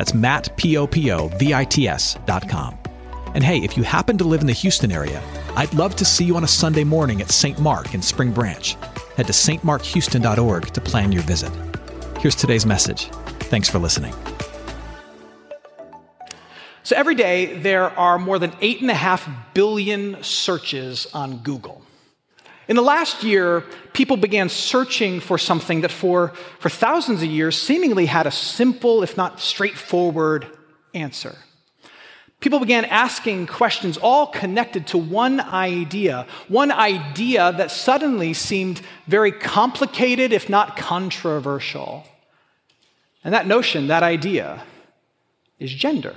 That's Matt, P-O-P-O-V-I-T-S dot com. And hey, if you happen to live in the Houston area, I'd love to see you on a Sunday morning at St. Mark in Spring Branch. Head to stmarkhouston.org to plan your visit. Here's today's message. Thanks for listening. So every day, there are more than 8.5 billion searches on Google. In the last year, people began searching for something that for, for thousands of years seemingly had a simple, if not straightforward, answer. People began asking questions all connected to one idea, one idea that suddenly seemed very complicated, if not controversial. And that notion, that idea, is gender.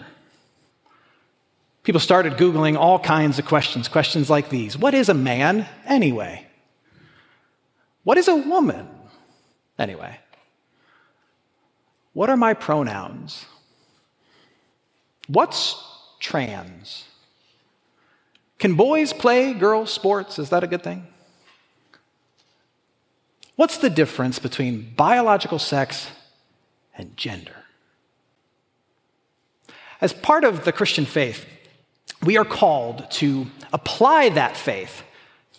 People started Googling all kinds of questions, questions like these What is a man anyway? What is a woman anyway? What are my pronouns? What's trans? Can boys play girls' sports? Is that a good thing? What's the difference between biological sex and gender? As part of the Christian faith, we are called to apply that faith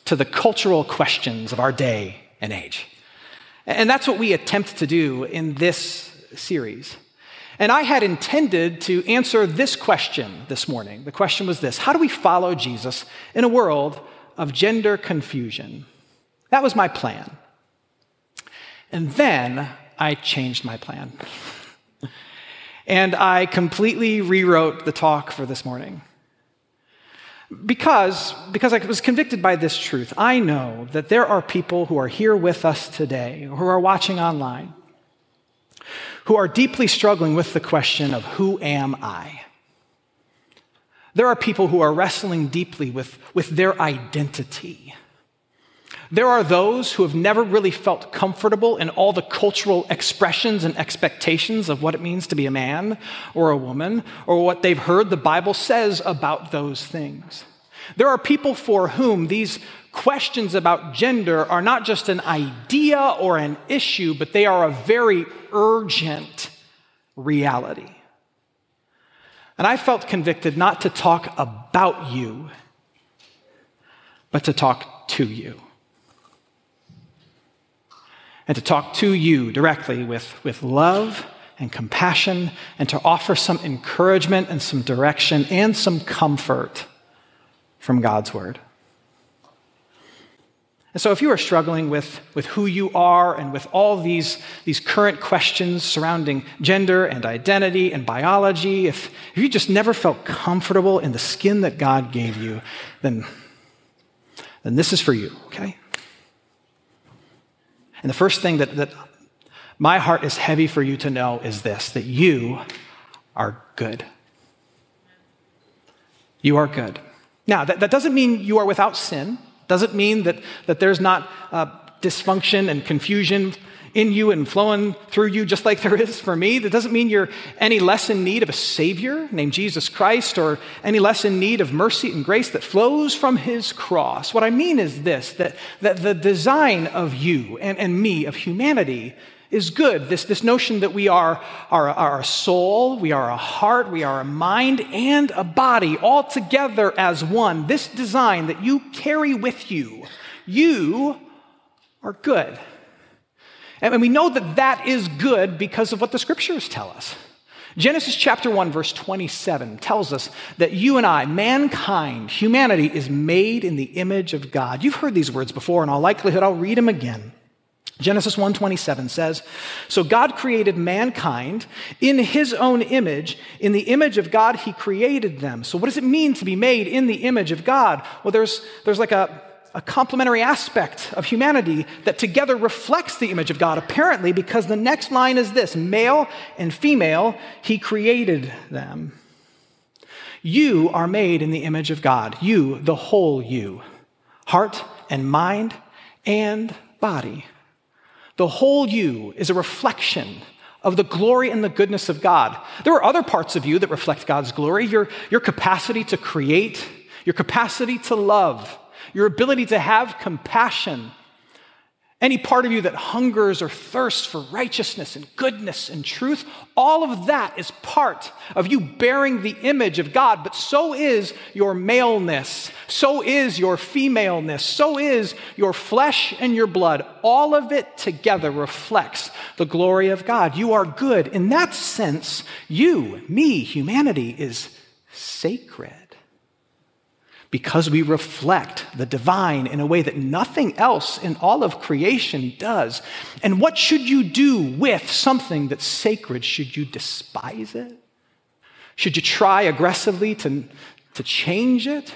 to the cultural questions of our day and age. And that's what we attempt to do in this series. And I had intended to answer this question this morning. The question was this How do we follow Jesus in a world of gender confusion? That was my plan. And then I changed my plan. and I completely rewrote the talk for this morning. Because, because I was convicted by this truth, I know that there are people who are here with us today, who are watching online, who are deeply struggling with the question of who am I? There are people who are wrestling deeply with, with their identity. There are those who have never really felt comfortable in all the cultural expressions and expectations of what it means to be a man or a woman, or what they've heard the Bible says about those things. There are people for whom these questions about gender are not just an idea or an issue, but they are a very urgent reality. And I felt convicted not to talk about you, but to talk to you. And to talk to you directly with, with love and compassion, and to offer some encouragement and some direction and some comfort from God's word. And so, if you are struggling with, with who you are and with all these, these current questions surrounding gender and identity and biology, if, if you just never felt comfortable in the skin that God gave you, then, then this is for you, okay? And the first thing that, that my heart is heavy for you to know is this that you are good. You are good. Now, that, that doesn't mean you are without sin. Doesn't mean that, that there's not uh, dysfunction and confusion in you and flowing through you just like there is for me. That doesn't mean you're any less in need of a Savior named Jesus Christ or any less in need of mercy and grace that flows from His cross. What I mean is this that, that the design of you and, and me, of humanity, is good. This, this notion that we are, are, are a soul, we are a heart, we are a mind, and a body all together as one. This design that you carry with you, you are good. And we know that that is good because of what the scriptures tell us. Genesis chapter 1, verse 27 tells us that you and I, mankind, humanity, is made in the image of God. You've heard these words before, in all likelihood, I'll read them again. Genesis 1:27 says, "So God created mankind in his own image, in the image of God he created them." So what does it mean to be made in the image of God? Well, there's there's like a a complementary aspect of humanity that together reflects the image of God, apparently, because the next line is this male and female, he created them. You are made in the image of God, you, the whole you, heart and mind and body. The whole you is a reflection of the glory and the goodness of God. There are other parts of you that reflect God's glory your, your capacity to create, your capacity to love, your ability to have compassion, any part of you that hungers or thirsts for righteousness and goodness and truth, all of that is part of you bearing the image of God. But so is your maleness, so is your femaleness, so is your flesh and your blood. All of it together reflects the glory of God. You are good. In that sense, you, me, humanity is sacred because we reflect the divine in a way that nothing else in all of creation does. And what should you do with something that's sacred? Should you despise it? Should you try aggressively to, to change it?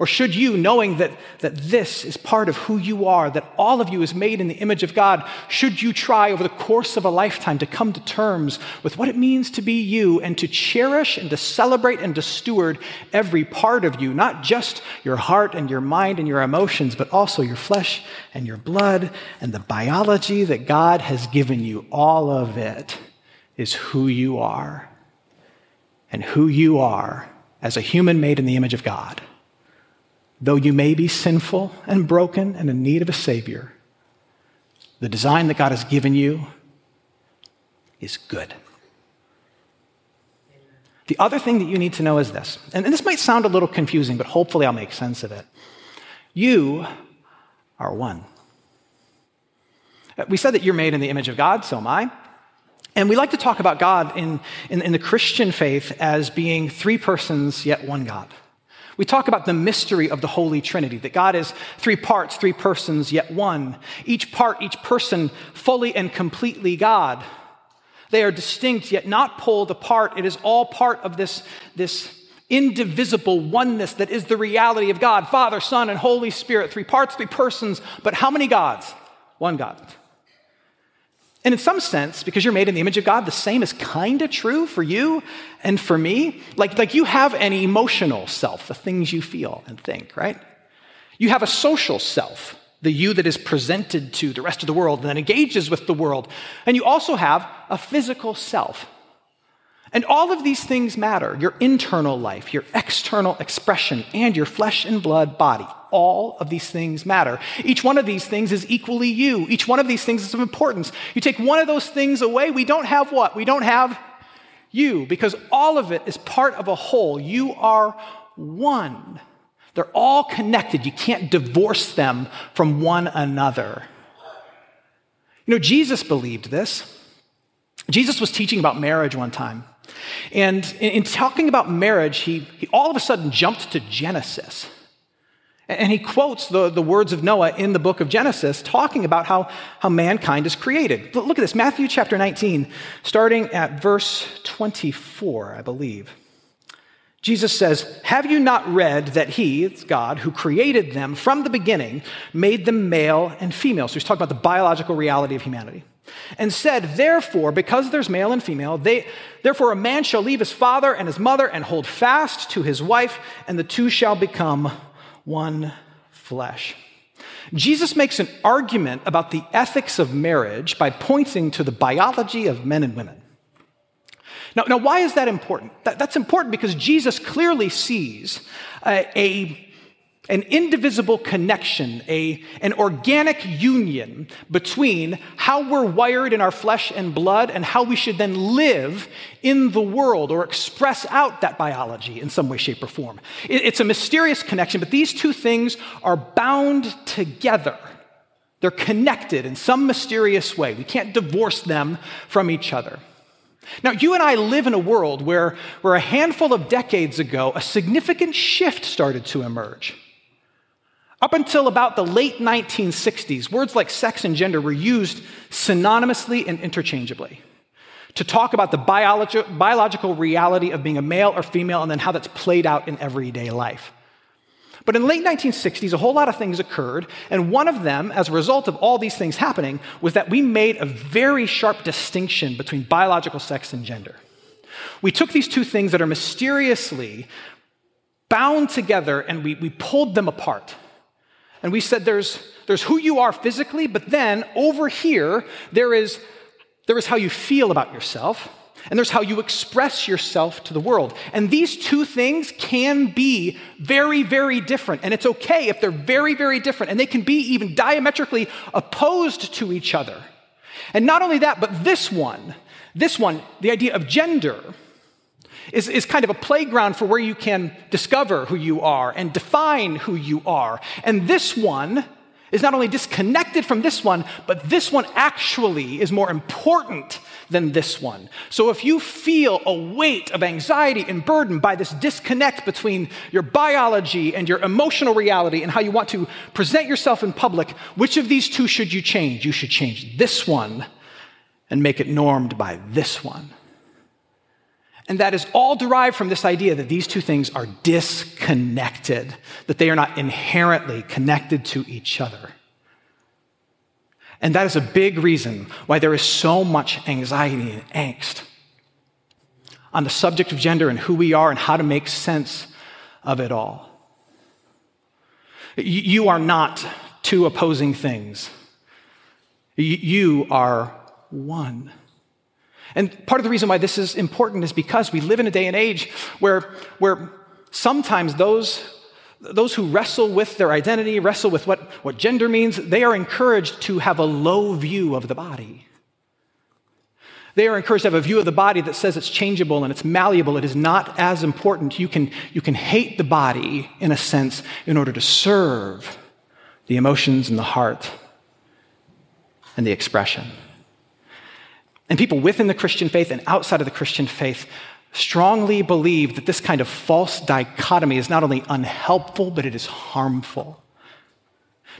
Or should you, knowing that, that this is part of who you are, that all of you is made in the image of God, should you try over the course of a lifetime to come to terms with what it means to be you and to cherish and to celebrate and to steward every part of you, not just your heart and your mind and your emotions, but also your flesh and your blood and the biology that God has given you? All of it is who you are. And who you are as a human made in the image of God Though you may be sinful and broken and in need of a Savior, the design that God has given you is good. The other thing that you need to know is this, and this might sound a little confusing, but hopefully I'll make sense of it. You are one. We said that you're made in the image of God, so am I. And we like to talk about God in, in, in the Christian faith as being three persons, yet one God. We talk about the mystery of the Holy Trinity, that God is three parts, three persons, yet one. Each part, each person, fully and completely God. They are distinct, yet not pulled apart. It is all part of this, this indivisible oneness that is the reality of God Father, Son, and Holy Spirit. Three parts, three persons, but how many gods? One God. And in some sense, because you're made in the image of God, the same is kind of true for you and for me. Like, like you have an emotional self, the things you feel and think, right? You have a social self, the you that is presented to the rest of the world and then engages with the world. And you also have a physical self. And all of these things matter your internal life, your external expression, and your flesh and blood body all of these things matter. Each one of these things is equally you. Each one of these things is of importance. You take one of those things away, we don't have what? We don't have you, because all of it is part of a whole. You are one. They're all connected. You can't divorce them from one another. You know, Jesus believed this. Jesus was teaching about marriage one time. And in, talking about marriage, he, he all of a sudden jumped to Genesis. And he quotes the, the words of Noah in the book of Genesis, talking about how, how mankind is created. Look at this Matthew chapter 19, starting at verse 24, I believe. Jesus says, Have you not read that He, God, who created them from the beginning, made them male and female? So he's talking about the biological reality of humanity. And said, Therefore, because there's male and female, they, therefore a man shall leave his father and his mother and hold fast to his wife, and the two shall become one flesh. Jesus makes an argument about the ethics of marriage by pointing to the biology of men and women. Now, now why is that important? That, that's important because Jesus clearly sees a, a an indivisible connection, a, an organic union between how we're wired in our flesh and blood and how we should then live in the world or express out that biology in some way, shape, or form. It, it's a mysterious connection, but these two things are bound together. They're connected in some mysterious way. We can't divorce them from each other. Now, you and I live in a world where, where a handful of decades ago, a significant shift started to emerge. Up until about the late 1960s, words like sex and gender were used synonymously and interchangeably to talk about the biologi- biological reality of being a male or female and then how that's played out in everyday life. But in the late 1960s, a whole lot of things occurred, and one of them, as a result of all these things happening, was that we made a very sharp distinction between biological sex and gender. We took these two things that are mysteriously bound together and we, we pulled them apart. And we said there's, there's who you are physically, but then over here, there is, there is how you feel about yourself, and there's how you express yourself to the world. And these two things can be very, very different. And it's okay if they're very, very different, and they can be even diametrically opposed to each other. And not only that, but this one, this one, the idea of gender, is, is kind of a playground for where you can discover who you are and define who you are. And this one is not only disconnected from this one, but this one actually is more important than this one. So if you feel a weight of anxiety and burden by this disconnect between your biology and your emotional reality and how you want to present yourself in public, which of these two should you change? You should change this one and make it normed by this one. And that is all derived from this idea that these two things are disconnected, that they are not inherently connected to each other. And that is a big reason why there is so much anxiety and angst on the subject of gender and who we are and how to make sense of it all. You are not two opposing things, you are one. And part of the reason why this is important is because we live in a day and age where, where sometimes those, those who wrestle with their identity, wrestle with what, what gender means, they are encouraged to have a low view of the body. They are encouraged to have a view of the body that says it's changeable and it's malleable. It is not as important. You can, you can hate the body, in a sense, in order to serve the emotions and the heart and the expression. And people within the Christian faith and outside of the Christian faith strongly believe that this kind of false dichotomy is not only unhelpful, but it is harmful.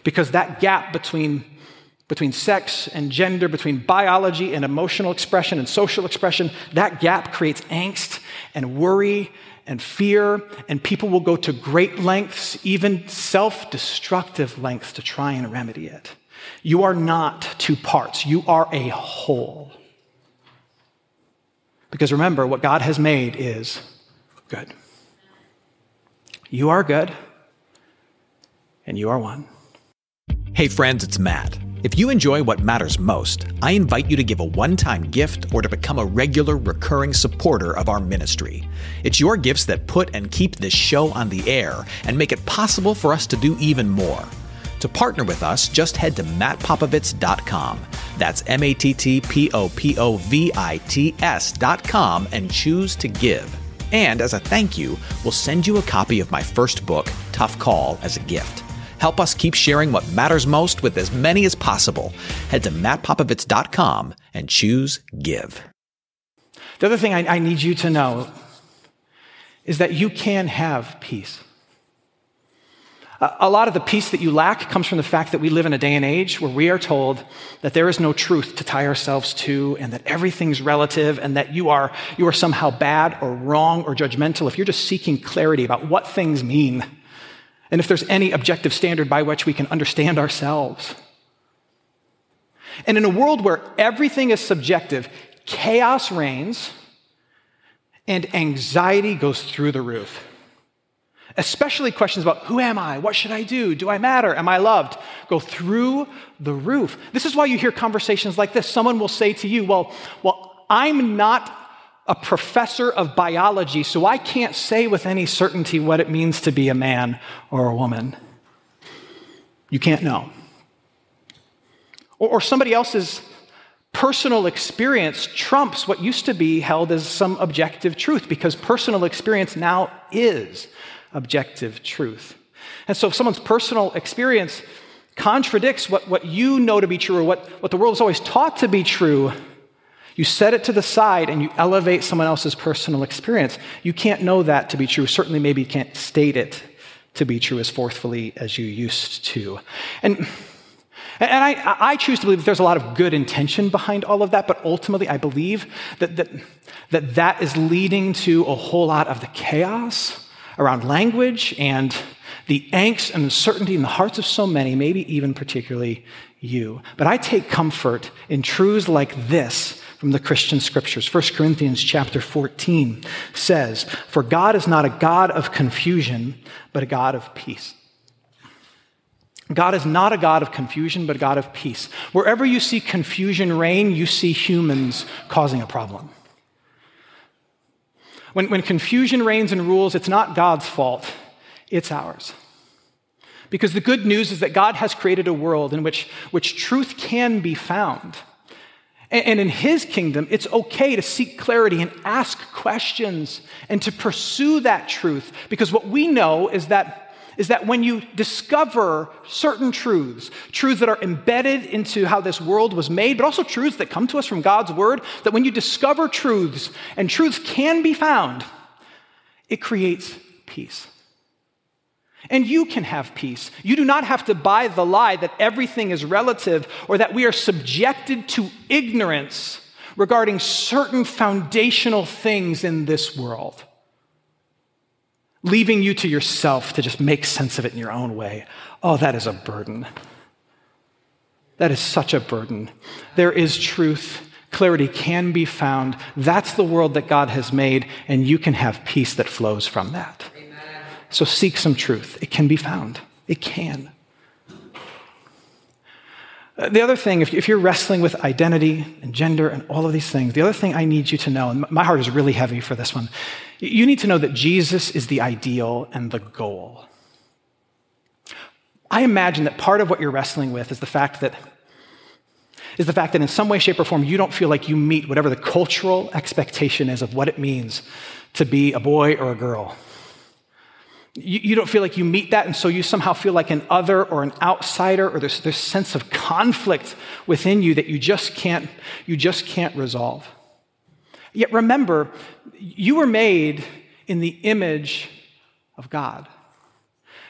Because that gap between, between sex and gender, between biology and emotional expression and social expression, that gap creates angst and worry and fear, and people will go to great lengths, even self destructive lengths, to try and remedy it. You are not two parts, you are a whole. Because remember, what God has made is good. You are good, and you are one. Hey, friends, it's Matt. If you enjoy what matters most, I invite you to give a one time gift or to become a regular, recurring supporter of our ministry. It's your gifts that put and keep this show on the air and make it possible for us to do even more. To partner with us, just head to mattpopovits.com. That's M A T T P O P O V I T S.com and choose to give. And as a thank you, we'll send you a copy of my first book, Tough Call, as a gift. Help us keep sharing what matters most with as many as possible. Head to mattpopovits.com and choose Give. The other thing I, I need you to know is that you can have peace. Uh, a lot of the peace that you lack comes from the fact that we live in a day and age where we are told that there is no truth to tie ourselves to and that everything's relative and that you are, you are somehow bad or wrong or judgmental if you're just seeking clarity about what things mean and if there's any objective standard by which we can understand ourselves. And in a world where everything is subjective, chaos reigns and anxiety goes through the roof. Especially questions about who am I? What should I do? Do I matter? Am I loved? Go through the roof. This is why you hear conversations like this. Someone will say to you, Well, well, I'm not a professor of biology, so I can't say with any certainty what it means to be a man or a woman. You can't know. Or, or somebody else's personal experience trumps what used to be held as some objective truth because personal experience now is objective truth. And so if someone's personal experience contradicts what, what you know to be true or what, what the world has always taught to be true, you set it to the side and you elevate someone else's personal experience. You can't know that to be true. Certainly, maybe you can't state it to be true as forthfully as you used to. And and I, I, choose to believe that there's a lot of good intention behind all of that, but ultimately I believe that that, that, that is leading to a whole lot of the chaos around language and the angst and uncertainty in the hearts of so many, maybe even particularly you. But I take comfort in truths like this from the Christian scriptures. 1 Corinthians chapter 14 says, For God is not a God of confusion, but a God of peace. God is not a God of confusion, but a God of peace. Wherever you see confusion reign, you see humans causing a problem. When, when confusion reigns and rules, it's not God's fault, it's ours. Because the good news is that God has created a world in which, which truth can be found. And, and in His kingdom, it's okay to seek clarity and ask questions and to pursue that truth. Because what we know is that is that when you discover certain truths, truths that are embedded into how this world was made, but also truths that come to us from God's word, that when you discover truths and truths can be found, it creates peace. And you can have peace. You do not have to buy the lie that everything is relative or that we are subjected to ignorance regarding certain foundational things in this world leaving you to yourself to just make sense of it in your own way. Oh, that is a burden. That is such a burden. There is truth. Clarity can be found. That's the world that God has made, and you can have peace that flows from that. Amen. So seek some truth. It can be found. It can. Uh, the other thing, if, you're wrestling with identity and gender and all of these things, the other thing I need you to know, and my heart is really heavy for this one, you need to know that Jesus is the ideal and the goal. I imagine that part of what you're wrestling with is the fact that is the fact that in some way, shape, or form, you don't feel like you meet whatever the cultural expectation is of what it means to be a boy or a girl. You, you, don't feel like you meet that, and so you somehow feel like an other or an outsider, or there's this sense of conflict within you that you just can't, you just can't resolve. Yet remember, you were made in the image of God.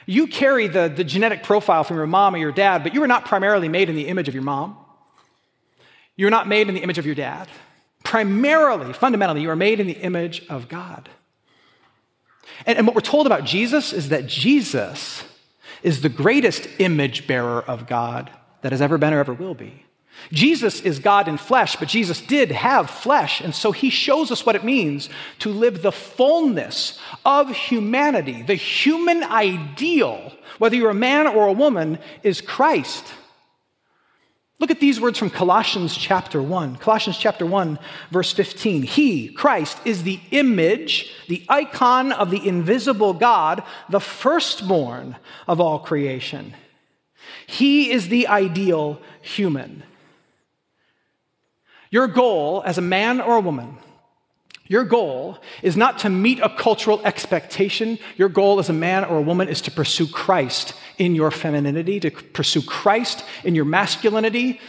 You carry the, the genetic profile from your mom or your dad, but you were not primarily made in the image of your mom. You're not made in the image of your dad. Primarily, fundamentally, you are made in the image of God. And, and what we're told about Jesus is that Jesus is the greatest image bearer of God that has ever been or ever will be. Jesus is God in flesh, but Jesus did have flesh, and so he shows us what it means to live the fullness of humanity. The human ideal, whether you're a man or a woman, is Christ. Look at these words from Colossians chapter 1. Colossians chapter 1, verse 15. He, Christ, is the image, the icon of the invisible God, the firstborn of all creation. He is the ideal human. Your goal as a man or a woman, your goal is not to meet a cultural expectation. Your goal as a man or a woman is to pursue Christ in your femininity, to pursue Christ in your masculinity.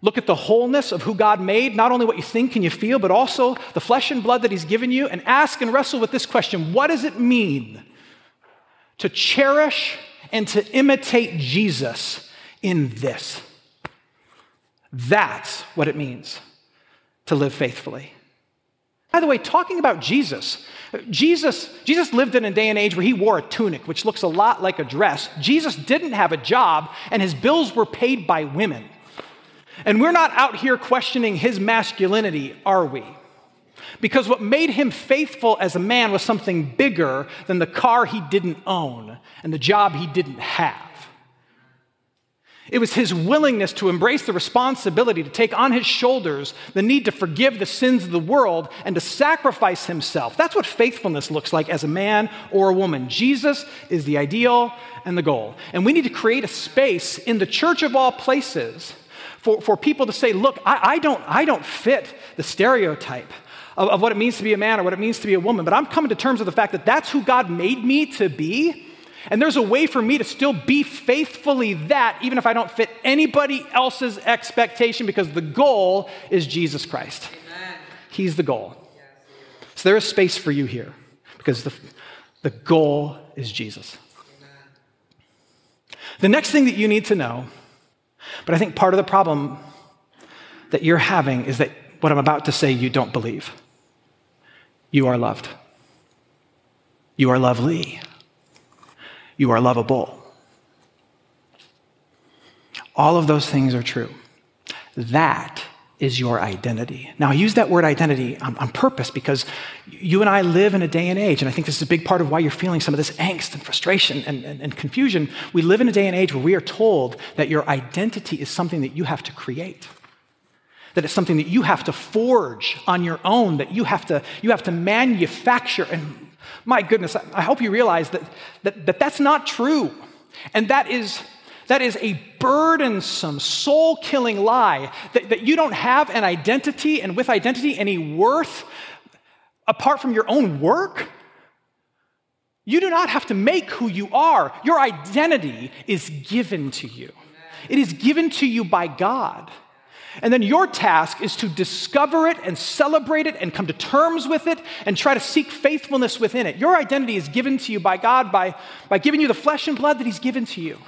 Look at the wholeness of who God made, not only what you think and you feel, but also the flesh and blood that He's given you, and ask and wrestle with this question What does it mean to cherish and to imitate Jesus in this? That's what it means to live faithfully. By the way, talking about Jesus, Jesus, Jesus lived in a day and age where he wore a tunic, which looks a lot like a dress. Jesus didn't have a job, and his bills were paid by women. And we're not out here questioning his masculinity, are we? Because what made him faithful as a man was something bigger than the car he didn't own and the job he didn't have. It was his willingness to embrace the responsibility to take on his shoulders the need to forgive the sins of the world and to sacrifice himself. That's what faithfulness looks like as a man or a woman. Jesus is the ideal and the goal. And we need to create a space in the church of all places for, for people to say, look, I, I don't, I don't fit the stereotype. Of, of what it means to be a man or what it means to be a woman, but I'm coming to terms with the fact that that's who God made me to be, and there's a way for me to still be faithfully that, even if I don't fit anybody else's expectation, because the goal is Jesus Christ. Amen. He's the goal. So there is space for you here, because the, the goal is Jesus. Amen. The next thing that you need to know, but I think part of the problem that you're having is that what I'm about to say you don't believe. You are loved. You are lovely. You are lovable. All of those things are true. That is your identity. Now, I use that word identity on, on, purpose because you and I live in a day and age, and I think this is a big part of why you're feeling some of this angst and frustration and, and, and confusion. We live in a day and age where we are told that your identity is something that you have to create. That it's something that you have to forge on your own, that you have to, you have to manufacture. And my goodness, I hope you realize that, that, that that's not true. And that is that is a burdensome, soul killing lie that, that you don't have an identity and with identity any worth apart from your own work. You do not have to make who you are. Your identity is given to you, it is given to you by God. And then your task is to discover it and celebrate it and come to terms with it and try to seek faithfulness within it. Your identity is given to you by God by, by giving you the flesh and blood that He's given to you.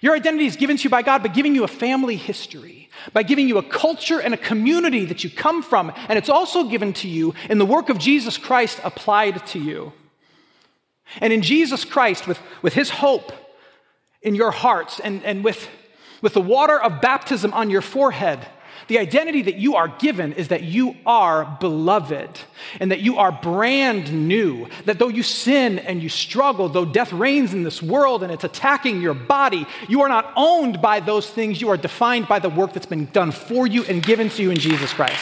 Your identity is given to you by God by giving you a family history, by giving you a culture and a community that you come from, and it's also given to you in the work of Jesus Christ applied to you. And in Jesus Christ, with, with his hope in your hearts and, and with, with the water of baptism on your forehead, the identity that you are given is that you are beloved and that you are brand new. That though you sin and you struggle, though death reigns in this world and it's attacking your body, you are not owned by those things. You are defined by the work that's been done for you and given to you in Jesus Christ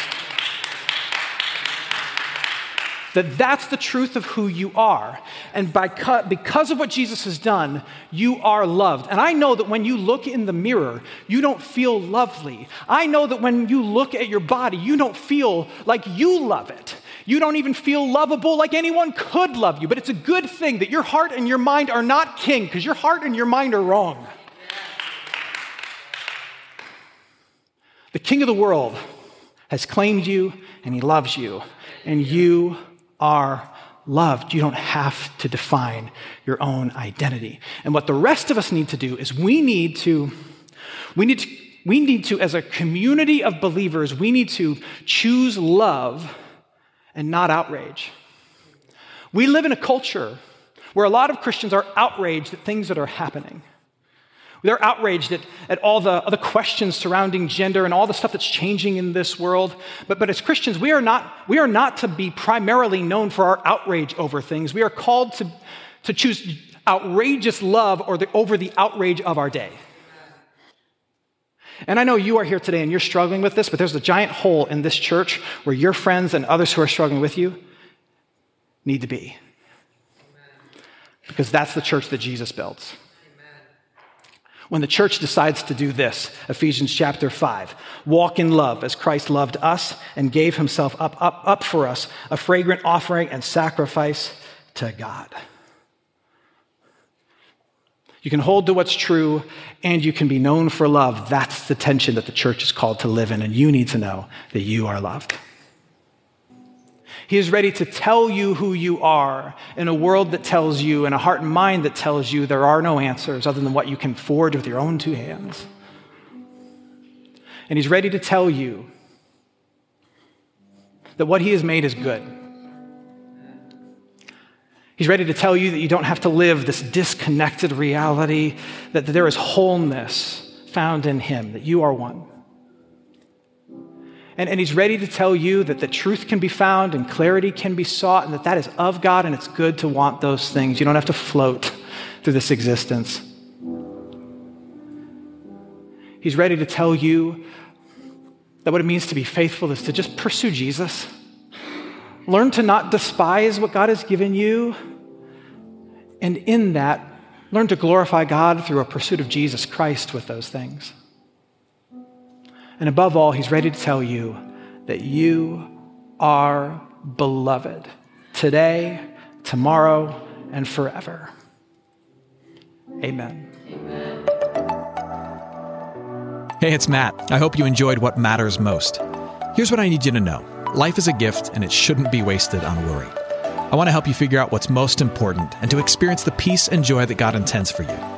that that's the truth of who you are. And by, because of what Jesus has done, you are loved. And I know that when you look in the mirror, you don't feel lovely. I know that when you look at your body, you don't feel like you love it. You don't even feel lovable like anyone could love you. But it's a good thing that your heart and your mind are not king because your heart and your mind are wrong. The king of the world has claimed you and he loves you, and you are loved. You don't have to define your own identity. And what the rest of us need to do is we need to, we need to, we need to, as a community of believers, we need to choose love and not outrage. We live in a culture where a lot of Christians are outraged at things that are happening. They're outraged at, at all the other questions surrounding gender and all the stuff that's changing in this world. But, but as Christians, we are, not, we are not to be primarily known for our outrage over things. We are called to, to choose outrageous love or the, over the outrage of our day. And I know you are here today and you're struggling with this, but there's a giant hole in this church where your friends and others who are struggling with you need to be. Because that's the church that Jesus builds. When the church decides to do this, Ephesians chapter 5, walk in love as Christ loved us and gave himself up, up, up for us, a fragrant offering and sacrifice to God. You can hold to what's true and you can be known for love. That's the tension that the church is called to live in, and you need to know that you are loved. He is ready to tell you who you are in a world that tells you, in a heart and mind that tells you there are no answers other than what you can forge with your own two hands. And He's ready to tell you that what He has made is good. He's ready to tell you that you don't have to live this disconnected reality, that there is wholeness found in Him, that you are one. And, and he's ready to tell you that the truth can be found and clarity can be sought and that that is of God and it's good to want those things. You don't have to float through this existence. He's ready to tell you that what it means to be faithful is to just pursue Jesus. Learn to not despise what God has given you. And in that, learn to glorify God through a pursuit of Jesus Christ with those things. And above all, he's ready to tell you that you are beloved today, tomorrow, and forever. Amen. Hey, it's Matt. I hope you enjoyed what matters most. Here's what I need you to know life is a gift, and it shouldn't be wasted on worry. I want to help you figure out what's most important and to experience the peace and joy that God intends for you.